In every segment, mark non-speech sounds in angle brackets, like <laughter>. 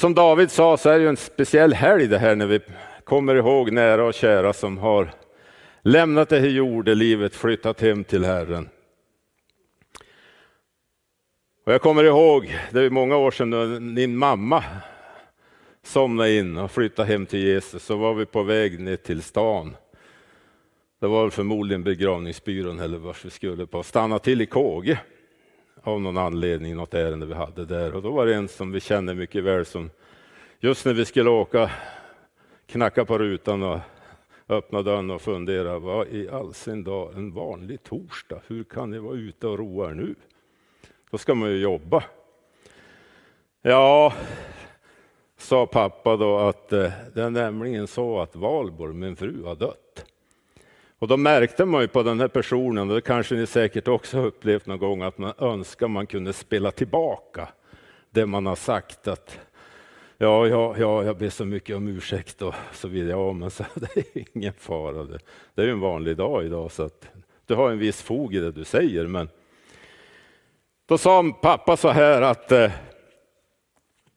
Som David sa så är det ju en speciell helg det här när vi kommer ihåg nära och kära som har lämnat det här jordelivet, flyttat hem till Herren. Och jag kommer ihåg, det är många år sedan, när min mamma somnade in och flyttade hem till Jesus, så var vi på väg ner till stan. Det var förmodligen begravningsbyrån eller vart vi skulle på, stanna till i Kåge av någon anledning, något ärende vi hade där. Och då var det en som vi kände mycket väl som just när vi skulle åka knacka på rutan och öppna dörren och fundera, vad i all sin dag en vanlig torsdag, hur kan ni vara ute och roa er nu? Då ska man ju jobba. Ja, sa pappa då att eh, det är nämligen så att Valborg, min fru, har dött. Och då märkte man ju på den här personen, och det kanske ni säkert också har upplevt någon gång, att man önskar man kunde spela tillbaka det man har sagt. att Ja, ja, ja, jag ber så mycket om ursäkt och så vidare. Ja, men så, <laughs> det är ingen fara. Det, det är ju en vanlig dag idag, så att du har en viss fog i det du säger. Men då sa pappa så här att eh,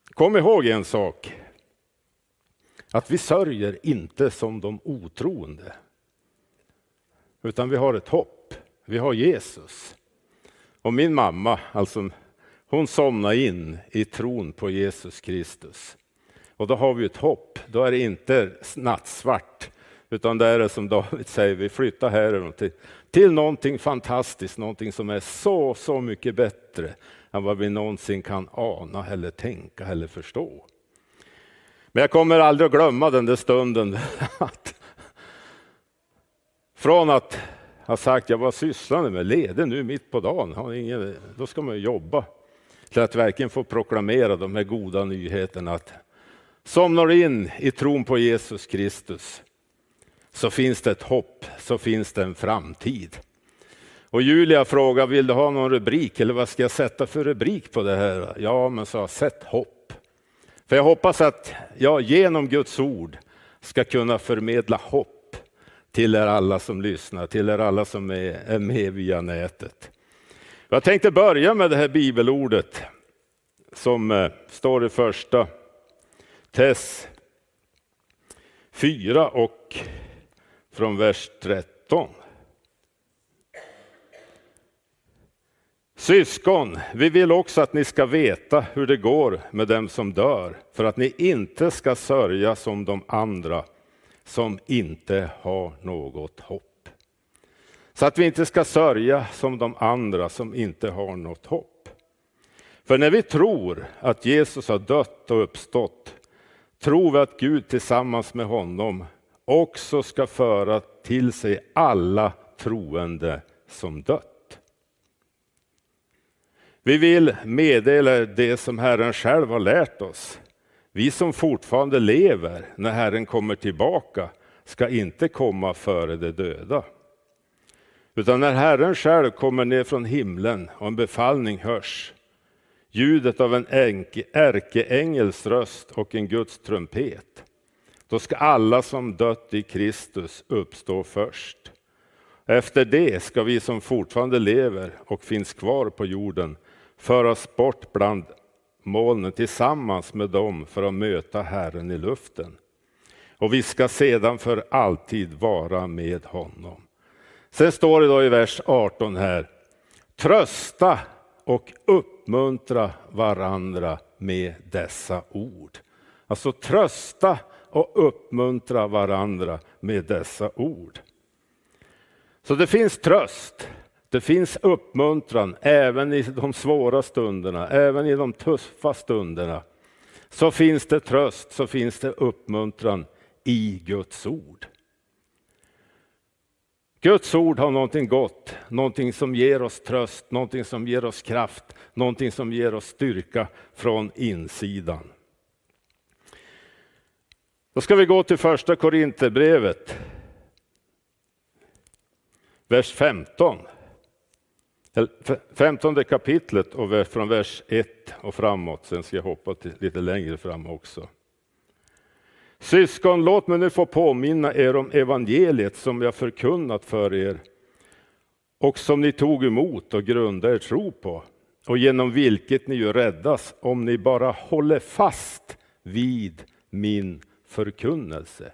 kom ihåg en sak. Att vi sörjer inte som de otroende. Utan vi har ett hopp. Vi har Jesus. Och min mamma, alltså hon somnade in i tron på Jesus Kristus. Och då har vi ett hopp. Då är det inte nattsvart, utan det är det som David säger, vi flyttar här till, till någonting fantastiskt, någonting som är så, så mycket bättre än vad vi någonsin kan ana eller tänka eller förstå. Men jag kommer aldrig att glömma den där stunden. <laughs> Att, från att ha sagt, jag var sysslande med ledig nu mitt på dagen, har ingen, då ska man ju jobba till att verkligen få proklamera de här goda nyheterna att somnar du in i tron på Jesus Kristus så finns det ett hopp, så finns det en framtid. Och Julia frågade, vill du ha någon rubrik eller vad ska jag sätta för rubrik på det här? Ja, men sa sätt hopp. För jag hoppas att jag genom Guds ord ska kunna förmedla hopp till er alla som lyssnar, till er alla som är med via nätet. Jag tänkte börja med det här bibelordet som eh, står i första Tess 4 och från vers 13. Syskon, vi vill också att ni ska veta hur det går med dem som dör, för att ni inte ska sörja som de andra som inte har något hopp. Så att vi inte ska sörja som de andra som inte har något hopp. För när vi tror att Jesus har dött och uppstått, tror vi att Gud tillsammans med honom också ska föra till sig alla troende som dött. Vi vill meddela det som Herren själv har lärt oss. Vi som fortfarande lever när Herren kommer tillbaka ska inte komma före de döda. Utan när Herren själv kommer ner från himlen och en befallning hörs, ljudet av en ärkeängels röst och en Guds trumpet, då ska alla som dött i Kristus uppstå först. Efter det ska vi som fortfarande lever och finns kvar på jorden föras bort bland molnen tillsammans med dem för att möta Herren i luften. Och vi ska sedan för alltid vara med honom. Sen står det då i vers 18 här, trösta och uppmuntra varandra med dessa ord. Alltså trösta och uppmuntra varandra med dessa ord. Så det finns tröst, det finns uppmuntran även i de svåra stunderna, även i de tuffa stunderna. Så finns det tröst, så finns det uppmuntran i Guds ord. Guds ord har någonting gott, någonting som ger oss tröst, någonting som ger oss kraft, någonting som ger oss styrka från insidan. Då ska vi gå till första Korinthierbrevet, vers 15. 15 kapitlet och från vers 1 och framåt. Sen ska jag hoppa till lite längre fram också. Syskon, låt mig nu få påminna er om evangeliet som jag förkunnat för er och som ni tog emot och grundade er tro på och genom vilket ni ju räddas om ni bara håller fast vid min förkunnelse.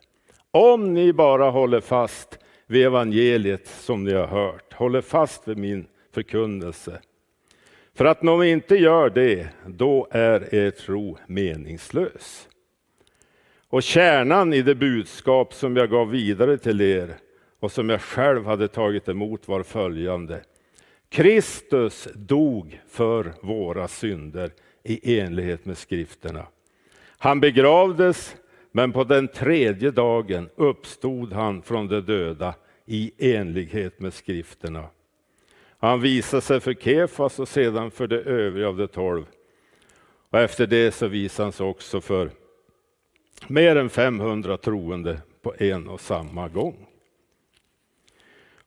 Om ni bara håller fast vid evangeliet som ni har hört, håller fast vid min förkunnelse. För att om ni inte gör det, då är er tro meningslös. Och kärnan i det budskap som jag gav vidare till er och som jag själv hade tagit emot var följande. Kristus dog för våra synder i enlighet med skrifterna. Han begravdes, men på den tredje dagen uppstod han från de döda i enlighet med skrifterna. Han visade sig för Kefas och sedan för de övriga av de tolv. Och efter det så visade han sig också för mer än 500 troende på en och samma gång.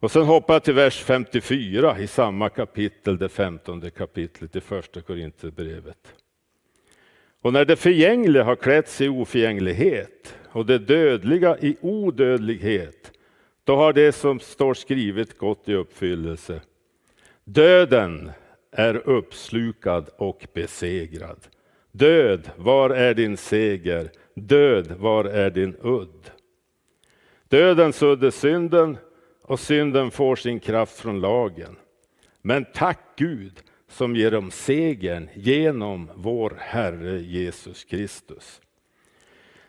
Och sen hoppar jag till vers 54 i samma kapitel, det femtonde kapitlet i första Korinthierbrevet. Och när det förgängliga har klätts i oförgänglighet och det dödliga i odödlighet, då har det som står skrivet gått i uppfyllelse. Döden är uppslukad och besegrad. Död, var är din seger? Död, var är din udd? Dödens udd är synden och synden får sin kraft från lagen. Men tack Gud som ger dem segern genom vår Herre Jesus Kristus.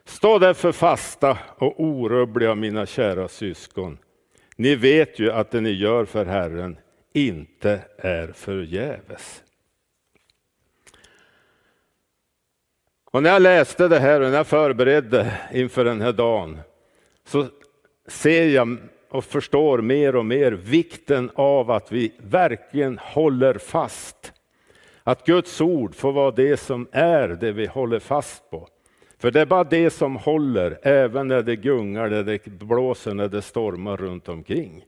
Stå därför fasta och orubbliga mina kära syskon. Ni vet ju att det ni gör för Herren inte är förgäves. Och när jag läste det här och när jag förberedde inför den här dagen så ser jag och förstår mer och mer vikten av att vi verkligen håller fast. Att Guds ord får vara det som är det vi håller fast på. För det är bara det som håller, även när det gungar, när det blåser, när det stormar runt omkring.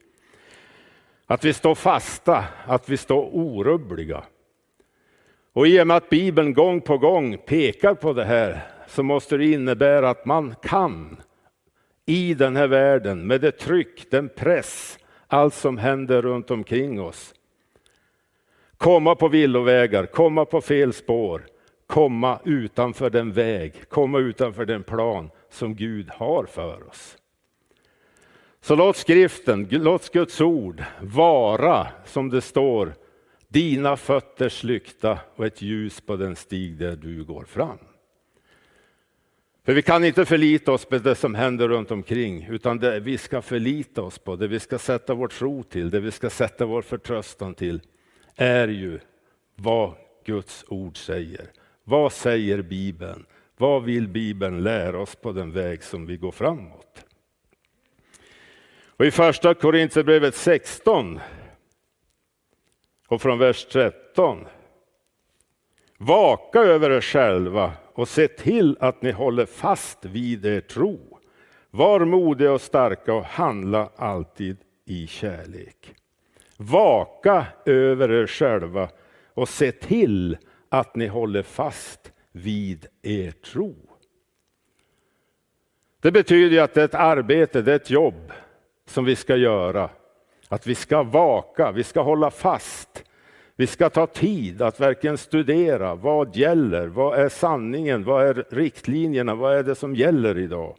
Att vi står fasta, att vi står orubbliga. Och i och med att Bibeln gång på gång pekar på det här så måste det innebära att man kan i den här världen med det tryck, den press, allt som händer runt omkring oss. Komma på villovägar, komma på fel spår, komma utanför den väg, komma utanför den plan som Gud har för oss. Så låt skriften, låt Guds ord vara som det står, dina fötters lykta och ett ljus på den stig där du går fram. För vi kan inte förlita oss på det som händer runt omkring, utan det vi ska förlita oss på, det vi ska sätta vår tro till, det vi ska sätta vår förtröstan till, är ju vad Guds ord säger. Vad säger Bibeln? Vad vill Bibeln lära oss på den väg som vi går framåt? Och I första Korintierbrevet 16 och från vers 13. Vaka över er själva och se till att ni håller fast vid er tro. Var modiga och starka och handla alltid i kärlek. Vaka över er själva och se till att ni håller fast vid er tro. Det betyder att det är ett arbete, det är ett jobb som vi ska göra. Att vi ska vaka, vi ska hålla fast vi ska ta tid att verkligen studera vad gäller, vad är sanningen, vad är riktlinjerna, vad är det som gäller idag?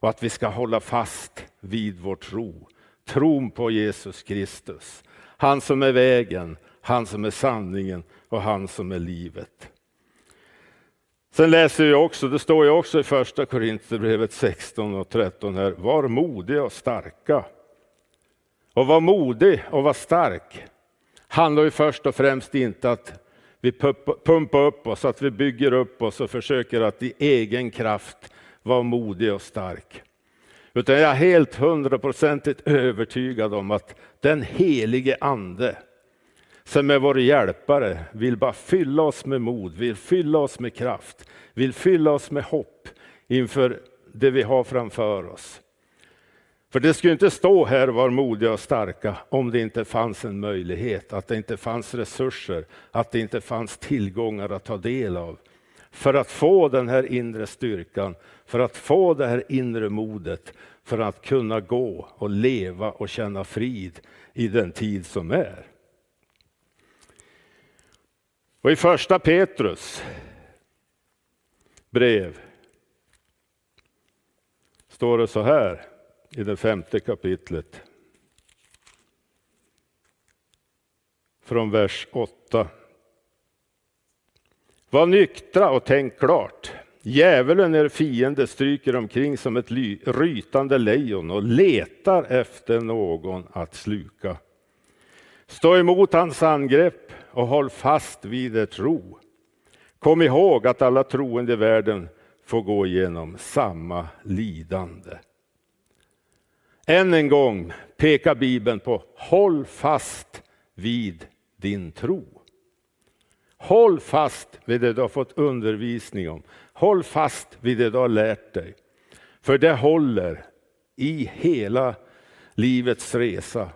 Och att vi ska hålla fast vid vår tro, tron på Jesus Kristus. Han som är vägen, han som är sanningen och han som är livet. Sen läser vi också, det står ju också i första Korinthierbrevet 16 och 13 här, var modiga och starka. Och var modig och var stark handlar ju först och främst inte att vi pumpar upp oss, att vi bygger upp oss och försöker att i egen kraft vara modig och stark. Utan jag är helt hundraprocentigt övertygad om att den helige ande som är vår hjälpare vill bara fylla oss med mod, vill fylla oss med kraft, vill fylla oss med hopp inför det vi har framför oss. För det skulle inte stå här var modiga och starka om det inte fanns en möjlighet, att det inte fanns resurser, att det inte fanns tillgångar att ta del av. För att få den här inre styrkan, för att få det här inre modet, för att kunna gå och leva och känna frid i den tid som är. Och i första Petrus, brev står det så här i det femte kapitlet. Från vers 8. Var nyktra och tänk klart. Djävulen, er fiende, stryker omkring som ett rytande lejon och letar efter någon att sluka. Stå emot hans angrepp och håll fast vid er tro. Kom ihåg att alla troende i världen får gå igenom samma lidande. Än en gång pekar Bibeln på håll fast vid din tro. Håll fast vid det du har fått undervisning om. Håll fast vid det du har lärt dig. För det håller i hela livets resa.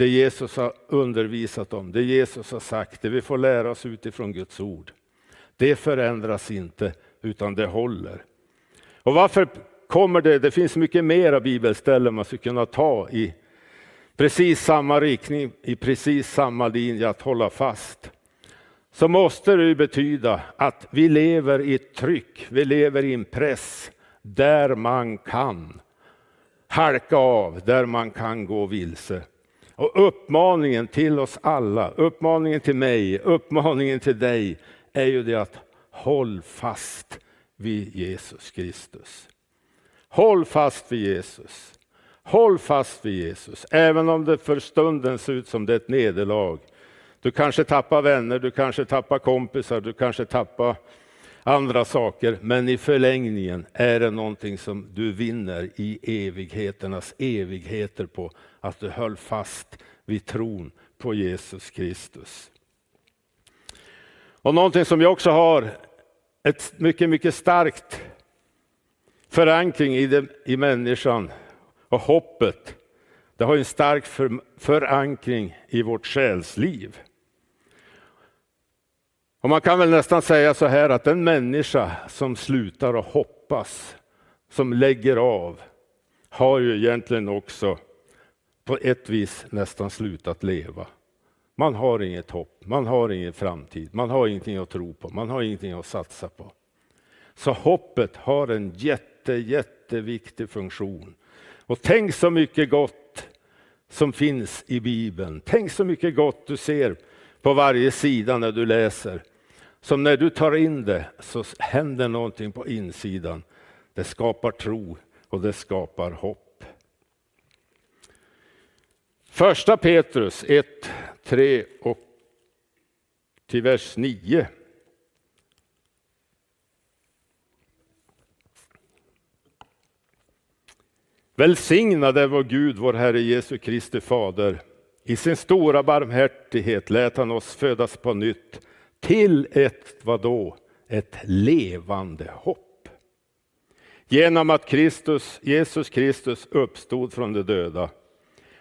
Det Jesus har undervisat om, det Jesus har sagt, det vi får lära oss utifrån Guds ord. Det förändras inte, utan det håller. Och varför kommer det? Det finns mycket mera bibelställen man skulle kunna ta i precis samma riktning, i precis samma linje att hålla fast. Så måste det betyda att vi lever i ett tryck, vi lever i en press där man kan halka av, där man kan gå vilse. Och uppmaningen till oss alla, uppmaningen till mig, uppmaningen till dig är ju det att håll fast vid Jesus Kristus. Håll fast vid Jesus. Håll fast vid Jesus, även om det för stunden ser ut som det är ett nederlag. Du kanske tappar vänner, du kanske tappar kompisar, du kanske tappar andra saker, men i förlängningen är det någonting som du vinner i evigheternas evigheter på att du höll fast vid tron på Jesus Kristus. Och någonting som jag också har ett mycket, mycket starkt förankring i, det, i människan och hoppet. Det har en stark för, förankring i vårt själsliv. Och man kan väl nästan säga så här att en människa som slutar att hoppas, som lägger av, har ju egentligen också på ett vis nästan slutat leva. Man har inget hopp, man har ingen framtid, man har ingenting att tro på, man har ingenting att satsa på. Så hoppet har en jätte, jätteviktig funktion. Och tänk så mycket gott som finns i Bibeln. Tänk så mycket gott du ser på varje sida när du läser. Som när du tar in det så händer någonting på insidan. Det skapar tro och det skapar hopp. Första Petrus 1, 3 och till vers 9. Välsignade vår Gud, vår Herre Jesu Kristi Fader. I sin stora barmhärtighet lät han oss födas på nytt till ett, vadå? Ett levande hopp. Genom att Kristus, Jesus Kristus uppstod från de döda.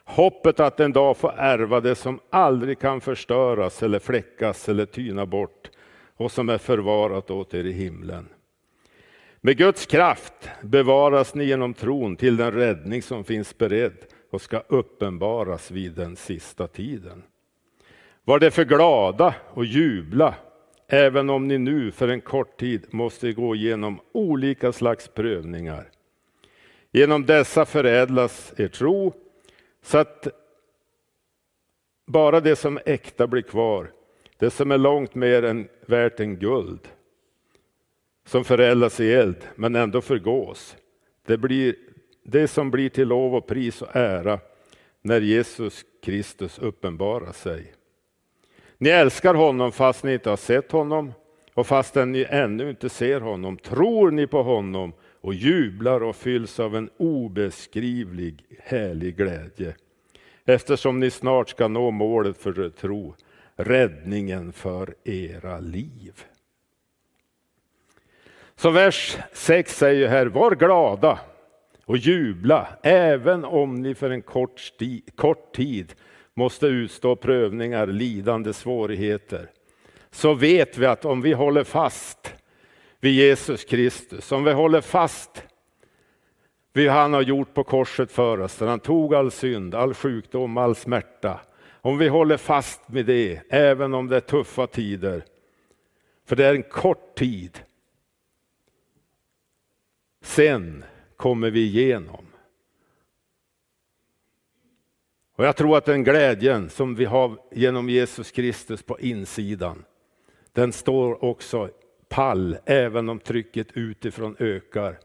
Hoppet att en dag få ärva det som aldrig kan förstöras eller fläckas eller tyna bort och som är förvarat åt er i himlen. Med Guds kraft bevaras ni genom tron till den räddning som finns beredd och ska uppenbaras vid den sista tiden. Var det för glada och jubla, även om ni nu för en kort tid måste gå igenom olika slags prövningar. Genom dessa förädlas er tro, så att bara det som är äkta blir kvar, det som är långt mer än värt än guld som förädlas i eld, men ändå förgås. Det blir det som blir till lov och pris och ära när Jesus Kristus uppenbarar sig. Ni älskar honom fast ni inte har sett honom och fastän ni ännu inte ser honom tror ni på honom och jublar och fylls av en obeskrivlig härlig glädje. Eftersom ni snart ska nå målet för er tro, räddningen för era liv. Så vers 6 säger här, var glada och jubla, även om ni för en kort, sti, kort tid måste utstå prövningar, lidande, svårigheter. Så vet vi att om vi håller fast vid Jesus Kristus, om vi håller fast vid vad han har gjort på korset för oss, där han tog all synd, all sjukdom, all smärta. Om vi håller fast med det, även om det är tuffa tider, för det är en kort tid, sen kommer vi igenom. Och jag tror att den glädjen som vi har genom Jesus Kristus på insidan, den står också pall även om trycket utifrån ökar.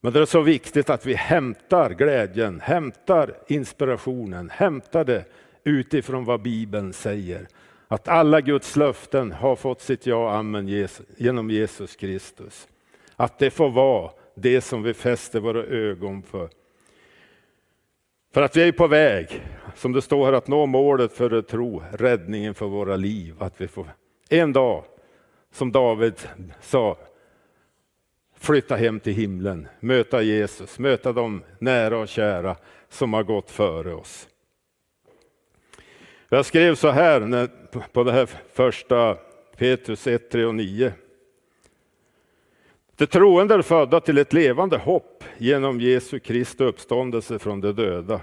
Men det är så viktigt att vi hämtar glädjen, hämtar inspirationen, hämtar det utifrån vad Bibeln säger. Att alla Guds löften har fått sitt ja och amen genom Jesus Kristus. Att det får vara det som vi fäster våra ögon för. För att vi är på väg, som det står här, att nå målet för tro, räddningen för våra liv. Att vi får en dag, som David sa, flytta hem till himlen, möta Jesus, möta de nära och kära som har gått före oss. Jag skrev så här på det här första Petrus 1, 3 och 9. De troende är födda till ett levande hopp genom Jesu Kristi uppståndelse från de döda.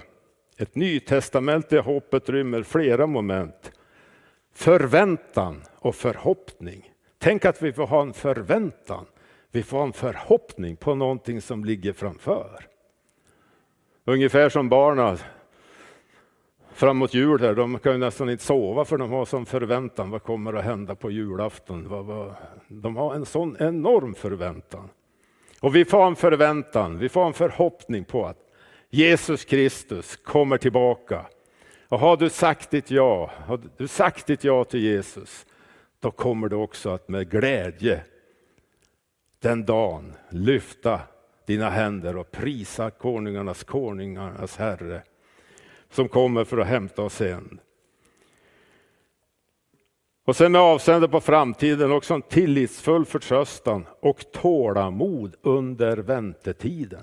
Ett nytestamentligt hoppet rymmer flera moment. Förväntan och förhoppning. Tänk att vi får ha en förväntan. Vi får ha en förhoppning på någonting som ligger framför. Ungefär som barnen framåt jul här, de kan ju nästan inte sova för de har sån förväntan. Vad kommer att hända på julafton? De har en sån enorm förväntan. Och vi får en förväntan, vi får en förhoppning på att Jesus Kristus kommer tillbaka. Och har du sagt ditt ja, har du sagt ditt ja till Jesus, då kommer du också att med glädje den dagen lyfta dina händer och prisa konungarnas konungarnas Herre som kommer för att hämta oss igen. Och sen med avseende på framtiden också en tillitsfull förtröstan och tålamod under väntetiden.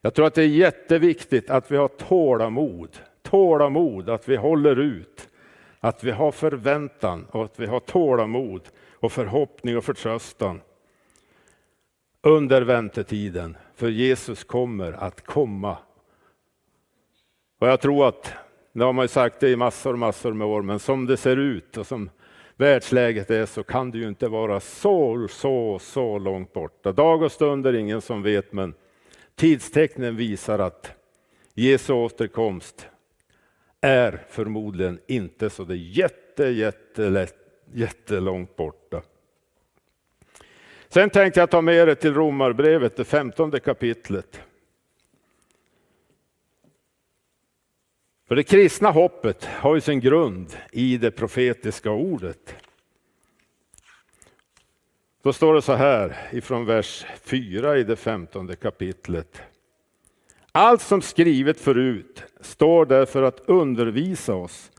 Jag tror att det är jätteviktigt att vi har tålamod, tålamod, att vi håller ut, att vi har förväntan och att vi har tålamod och förhoppning och förtröstan under väntetiden. För Jesus kommer att komma och jag tror att, det har man ju sagt det i massor och massor med år, men som det ser ut och som världsläget är så kan det ju inte vara så, så, så långt borta. Dag och stund är ingen som vet, men tidstecknen visar att Jesu återkomst är förmodligen inte så det är jätte, jättelätt, jättelångt borta. Sen tänkte jag ta med er till Romarbrevet, det femtonde kapitlet. För det kristna hoppet har ju sin grund i det profetiska ordet. Då står det så här ifrån vers 4 i det femtonde kapitlet. Allt som skrivet förut står där för att undervisa oss,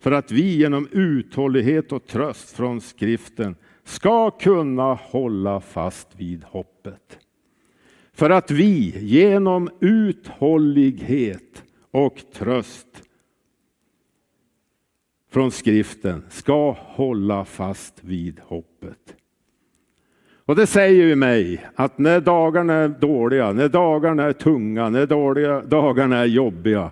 för att vi genom uthållighet och tröst från skriften ska kunna hålla fast vid hoppet. För att vi genom uthållighet och tröst från skriften ska hålla fast vid hoppet. Och det säger ju mig att när dagarna är dåliga, när dagarna är tunga, när dåliga, dagarna är jobbiga.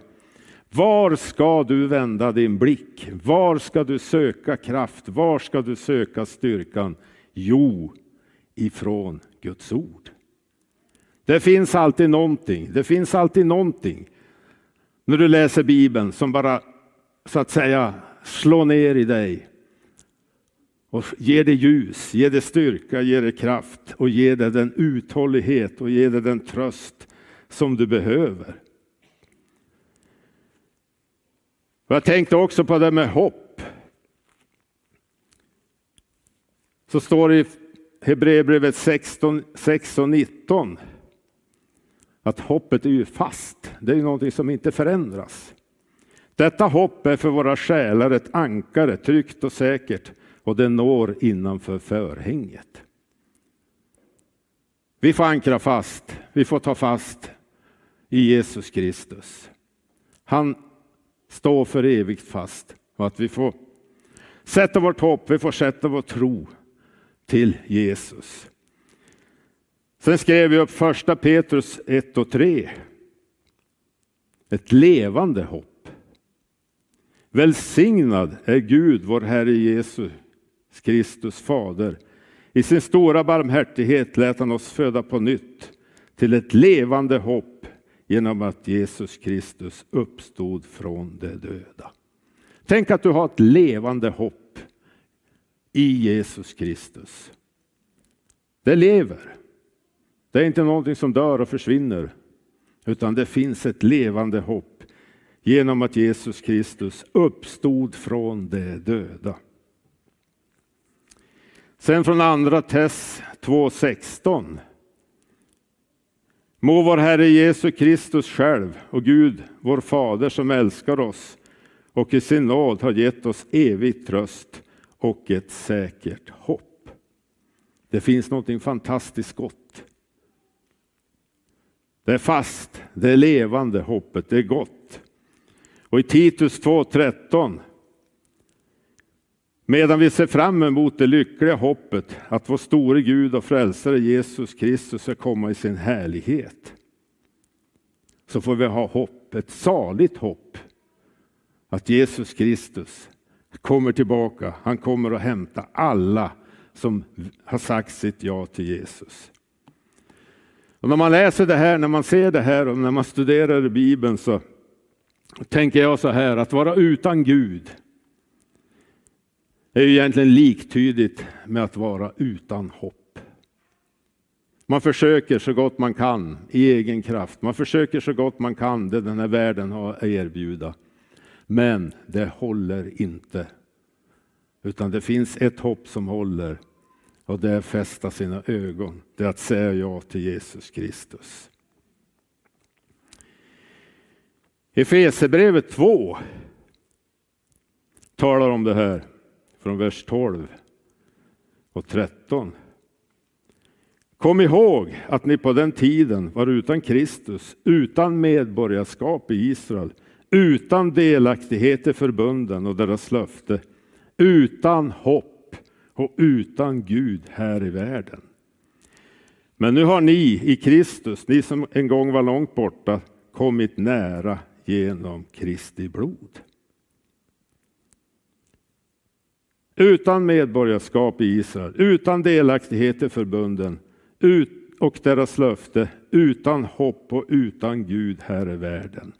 Var ska du vända din blick? Var ska du söka kraft? Var ska du söka styrkan? Jo, ifrån Guds ord. Det finns alltid någonting. Det finns alltid någonting när du läser Bibeln som bara så att säga slår ner i dig och ger dig ljus, ger dig styrka, ger dig kraft och ger dig den uthållighet och ger dig den tröst som du behöver. Jag tänkte också på det med hopp. Så står det i Hebreerbrevet 16, 6 och 19 att hoppet är ju fast. Det är någonting som inte förändras. Detta hopp är för våra själar ett ankare, tryggt och säkert, och det når innanför förhänget. Vi får ankra fast, vi får ta fast i Jesus Kristus. Han står för evigt fast och att vi får sätta vårt hopp, vi får sätta vår tro till Jesus. Sen skrev vi upp första Petrus 1 och 3. Ett levande hopp. Välsignad är Gud, vår Herre Jesus Kristus fader. I sin stora barmhärtighet lät han oss föda på nytt till ett levande hopp genom att Jesus Kristus uppstod från de döda. Tänk att du har ett levande hopp i Jesus Kristus. Det lever. Det är inte någonting som dör och försvinner, utan det finns ett levande hopp genom att Jesus Kristus uppstod från de döda. Sen från andra Tess 2.16. Må vår Herre Jesus Kristus själv och Gud, vår Fader som älskar oss och i sin nåd har gett oss evig tröst och ett säkert hopp. Det finns något fantastiskt gott. Det är fast, det är levande hoppet, det är gott. Och i Titus 2.13 Medan vi ser fram emot det lyckliga hoppet att vår store Gud och frälsare Jesus Kristus ska komma i sin härlighet. Så får vi ha hopp, ett saligt hopp. Att Jesus Kristus kommer tillbaka. Han kommer att hämta alla som har sagt sitt ja till Jesus. Och när man läser det här, när man ser det här och när man studerar Bibeln så tänker jag så här att vara utan Gud är ju egentligen liktydigt med att vara utan hopp. Man försöker så gott man kan i egen kraft. Man försöker så gott man kan det den här världen har att erbjuda. Men det håller inte. Utan det finns ett hopp som håller och det är fästa sina ögon. Det är att säga ja till Jesus Kristus. Efesierbrevet 2 talar om det här från vers 12 och 13. Kom ihåg att ni på den tiden var utan Kristus, utan medborgarskap i Israel, utan delaktighet i förbunden och deras löfte, utan hopp och utan Gud här i världen. Men nu har ni i Kristus, ni som en gång var långt borta, kommit nära genom Kristi blod. utan medborgarskap i Israel, utan delaktighet i förbunden ut och deras löfte, utan hopp och utan Gud här i världen.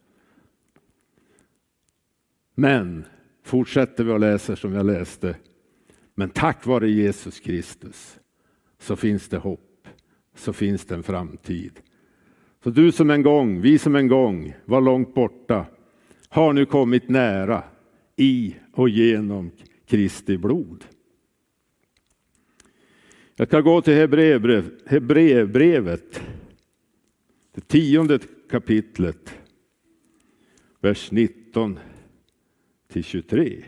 Men, fortsätter vi att läsa som jag läste, men tack vare Jesus Kristus så finns det hopp, så finns det en framtid. Så du som en gång, vi som en gång var långt borta, har nu kommit nära i och genom Kristi blod. Jag ska gå till Hebreerbrevet, det tionde kapitlet, vers 19 till 23.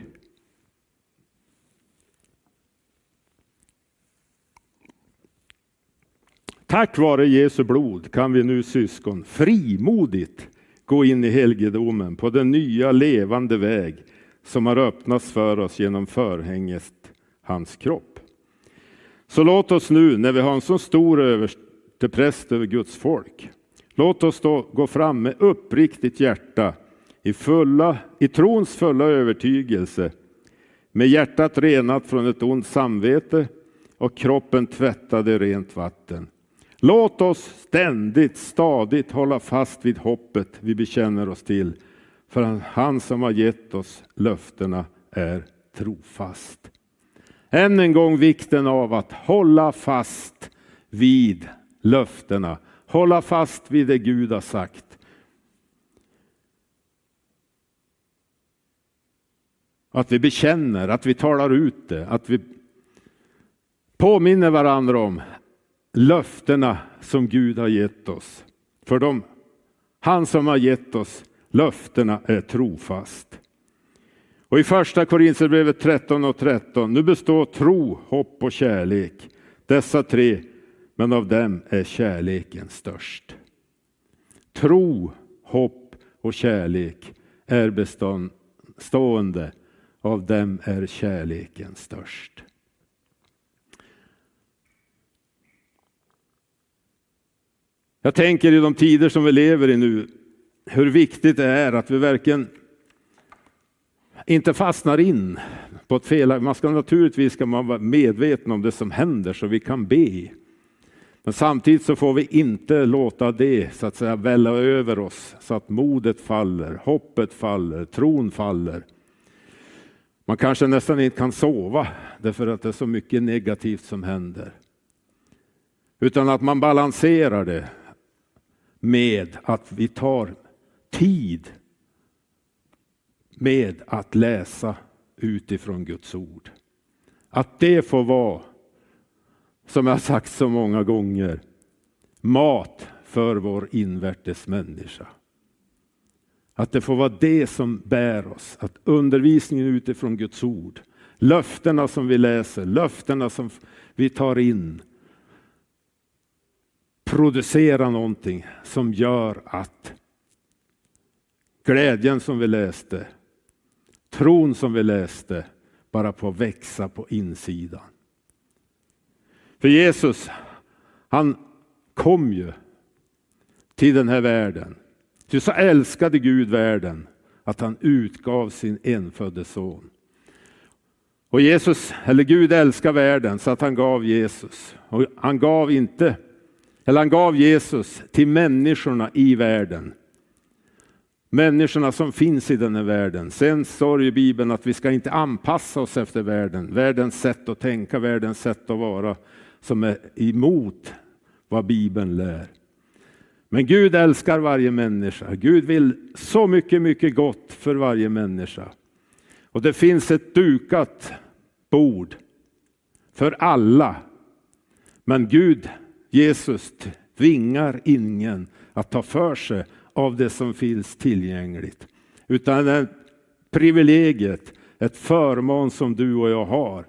Tack vare Jesu blod kan vi nu syskon frimodigt gå in i helgedomen på den nya levande väg som har öppnats för oss genom förhänget, hans kropp. Så låt oss nu, när vi har en så stor överstepräst över Guds folk, låt oss då gå fram med uppriktigt hjärta i, fulla, i trons fulla övertygelse, med hjärtat renat från ett ont samvete och kroppen tvättad i rent vatten. Låt oss ständigt, stadigt hålla fast vid hoppet vi bekänner oss till för han som har gett oss löftena är trofast. Än en gång vikten av att hålla fast vid löftena. Hålla fast vid det Gud har sagt. Att vi bekänner, att vi talar ut det, att vi påminner varandra om löftena som Gud har gett oss. För dem, han som har gett oss Löftena är trofast. Och i första Korinthierbrevet 13 och 13, nu består tro, hopp och kärlek. Dessa tre, men av dem är kärleken störst. Tro, hopp och kärlek är bestående, av dem är kärleken störst. Jag tänker i de tider som vi lever i nu, hur viktigt det är att vi verkligen inte fastnar in på ett fel. Man ska naturligtvis ska man vara medveten om det som händer så vi kan be. Men samtidigt så får vi inte låta det så att säga välla över oss så att modet faller, hoppet faller, tron faller. Man kanske nästan inte kan sova därför att det är så mycket negativt som händer. Utan att man balanserar det med att vi tar tid med att läsa utifrån Guds ord. Att det får vara, som jag sagt så många gånger, mat för vår invärtes människa. Att det får vara det som bär oss, att undervisningen utifrån Guds ord, löftena som vi läser, löftena som vi tar in, producera någonting som gör att glädjen som vi läste, tron som vi läste, bara får växa på insidan. För Jesus, han kom ju till den här världen. Ty så älskade Gud världen att han utgav sin enfödde son. Och Jesus, eller Gud älskar världen så att han gav Jesus. Och han gav inte eller han gav Jesus till människorna i världen. Människorna som finns i den här världen. Sen står i Bibeln att vi ska inte anpassa oss efter världen, världens sätt att tänka, världens sätt att vara som är emot vad Bibeln lär. Men Gud älskar varje människa. Gud vill så mycket, mycket gott för varje människa. Och det finns ett dukat bord för alla. Men Gud Jesus tvingar ingen att ta för sig av det som finns tillgängligt. Utan det privilegiet, ett förmån som du och jag har.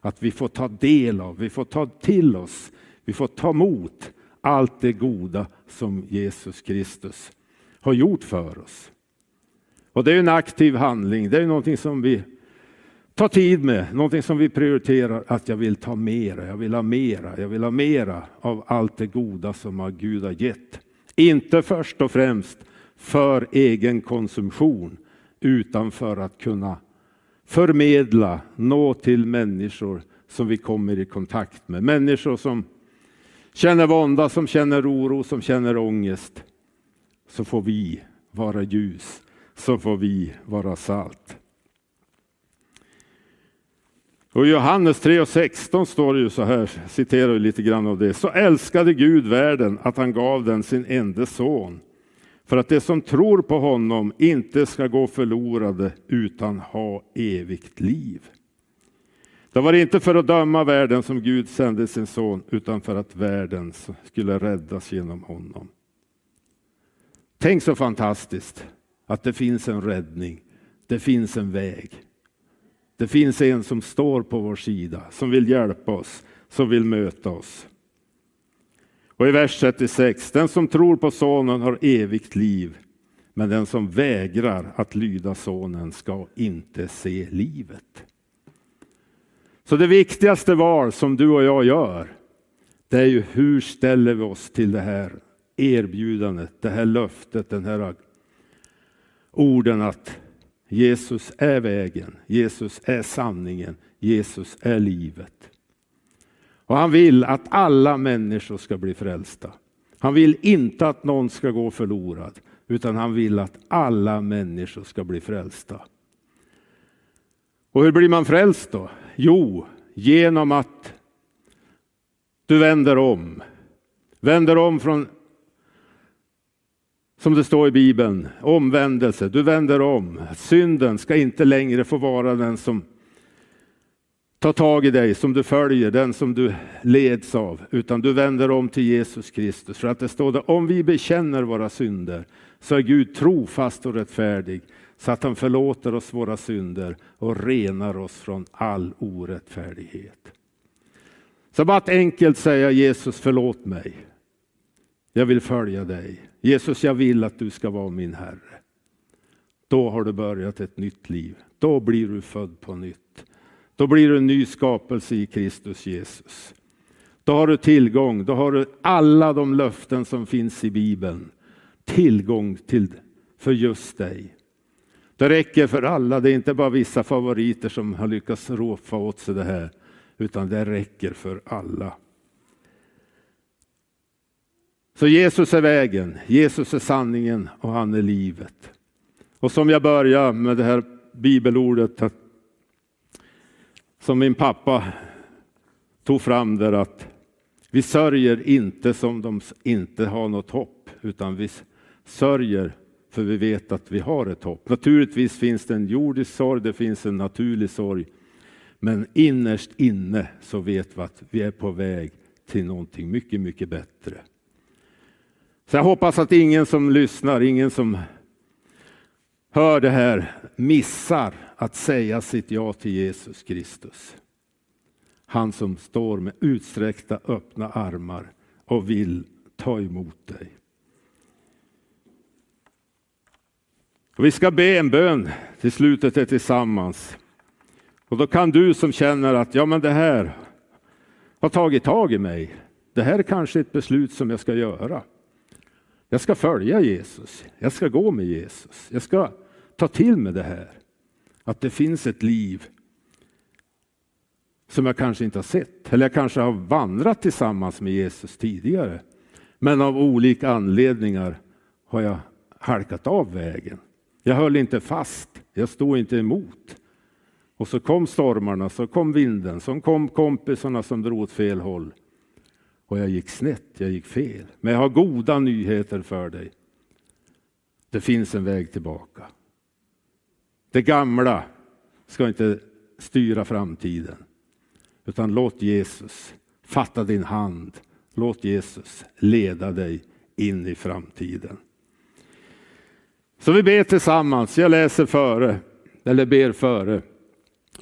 Att vi får ta del av, vi får ta till oss, vi får ta emot allt det goda som Jesus Kristus har gjort för oss. Och det är en aktiv handling, det är någonting som vi ta tid med, någonting som vi prioriterar, att jag vill ta mera, jag vill ha mera, jag vill ha mera av allt det goda som Gud har gett. Inte först och främst för egen konsumtion, utan för att kunna förmedla, nå till människor som vi kommer i kontakt med. Människor som känner vånda, som känner oro, som känner ångest. Så får vi vara ljus, så får vi vara salt. Och I Johannes 3 och 16 står det ju så här, citerar lite grann av det. Så älskade Gud världen att han gav den sin enda son. För att de som tror på honom inte ska gå förlorade utan ha evigt liv. Det var inte för att döma världen som Gud sände sin son, utan för att världen skulle räddas genom honom. Tänk så fantastiskt att det finns en räddning. Det finns en väg. Det finns en som står på vår sida, som vill hjälpa oss, som vill möta oss. Och i vers 36, den som tror på sonen har evigt liv, men den som vägrar att lyda sonen ska inte se livet. Så det viktigaste val som du och jag gör, det är ju hur ställer vi oss till det här erbjudandet, det här löftet, den här orden att Jesus är vägen, Jesus är sanningen, Jesus är livet. Och han vill att alla människor ska bli frälsta. Han vill inte att någon ska gå förlorad, utan han vill att alla människor ska bli frälsta. Och hur blir man frälst då? Jo, genom att du vänder om. Vänder om från som det står i Bibeln, omvändelse, du vänder om. Synden ska inte längre få vara den som tar tag i dig, som du följer, den som du leds av, utan du vänder om till Jesus Kristus. För att det står där, om vi bekänner våra synder så är Gud trofast och rättfärdig så att han förlåter oss våra synder och renar oss från all orättfärdighet. Så bara att enkelt säga Jesus förlåt mig. Jag vill följa dig. Jesus, jag vill att du ska vara min Herre. Då har du börjat ett nytt liv. Då blir du född på nytt. Då blir du en ny skapelse i Kristus Jesus. Då har du tillgång, då har du alla de löften som finns i Bibeln. Tillgång till för just dig. Det räcker för alla, det är inte bara vissa favoriter som har lyckats råfa åt sig det här, utan det räcker för alla. Så Jesus är vägen, Jesus är sanningen och han är livet. Och som jag börjar med det här bibelordet som min pappa tog fram där att vi sörjer inte som de inte har något hopp, utan vi sörjer för vi vet att vi har ett hopp. Naturligtvis finns det en jordisk sorg, det finns en naturlig sorg. Men innerst inne så vet vi att vi är på väg till någonting mycket, mycket bättre. Så jag hoppas att ingen som lyssnar, ingen som hör det här missar att säga sitt ja till Jesus Kristus. Han som står med utsträckta öppna armar och vill ta emot dig. Och vi ska be en bön till slutet tillsammans. Och då kan du som känner att ja, men det här har tagit tag i mig. Det här är kanske ett beslut som jag ska göra. Jag ska följa Jesus. Jag ska gå med Jesus. Jag ska ta till mig det här. Att det finns ett liv som jag kanske inte har sett. Eller jag kanske har vandrat tillsammans med Jesus tidigare. Men av olika anledningar har jag halkat av vägen. Jag höll inte fast, jag stod inte emot. Och så kom stormarna, så kom vinden, så kom kompisarna som drog åt fel håll. Och jag gick snett, jag gick fel. Men jag har goda nyheter för dig. Det finns en väg tillbaka. Det gamla ska inte styra framtiden. Utan låt Jesus fatta din hand. Låt Jesus leda dig in i framtiden. Så vi ber tillsammans. Jag läser före, eller ber före.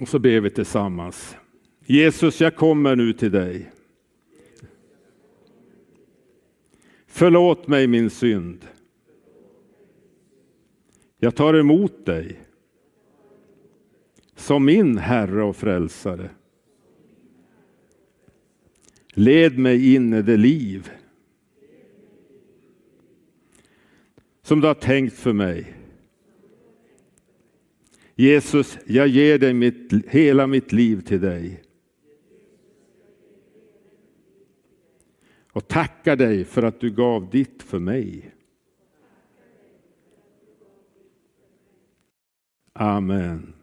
Och så ber vi tillsammans. Jesus, jag kommer nu till dig. Förlåt mig min synd. Jag tar emot dig som min Herre och Frälsare. Led mig in i det liv som du har tänkt för mig. Jesus, jag ger dig mitt, hela mitt liv till dig. Och tackar dig för att du gav ditt för mig. Amen.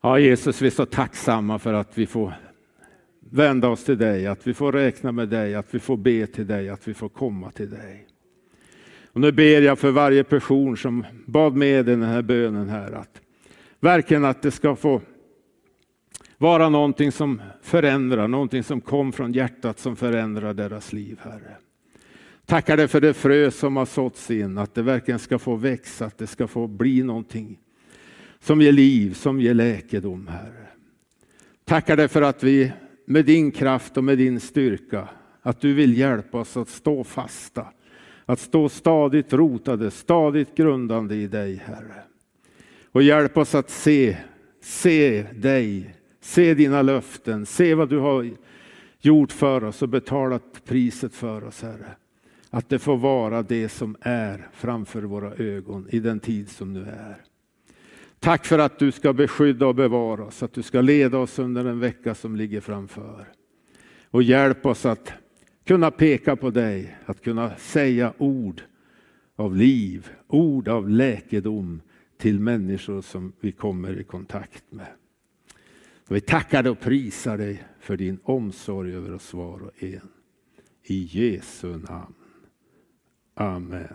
Ja, Jesus, vi är så tacksamma för att vi får vända oss till dig, att vi får räkna med dig, att vi får be till dig, att vi får komma till dig. Och nu ber jag för varje person som bad med den här bönen här, att verkligen att det ska få vara någonting som förändrar, någonting som kom från hjärtat som förändrar deras liv, Herre. Tackar dig för det frö som har såtts in, att det verkligen ska få växa, att det ska få bli någonting som ger liv, som ger läkedom, Herre. Tackar dig för att vi med din kraft och med din styrka, att du vill hjälpa oss att stå fasta, att stå stadigt rotade, stadigt grundande i dig, Herre. Och hjälp oss att se, se dig, se dina löften, se vad du har gjort för oss och betalat priset för oss, Herre. Att det får vara det som är framför våra ögon i den tid som nu är. Tack för att du ska beskydda och bevara oss, att du ska leda oss under den vecka som ligger framför. Och hjälp oss att kunna peka på dig, att kunna säga ord av liv, ord av läkedom till människor som vi kommer i kontakt med vi tackar och prisar dig för din omsorg över oss var och en. I Jesu namn. Amen.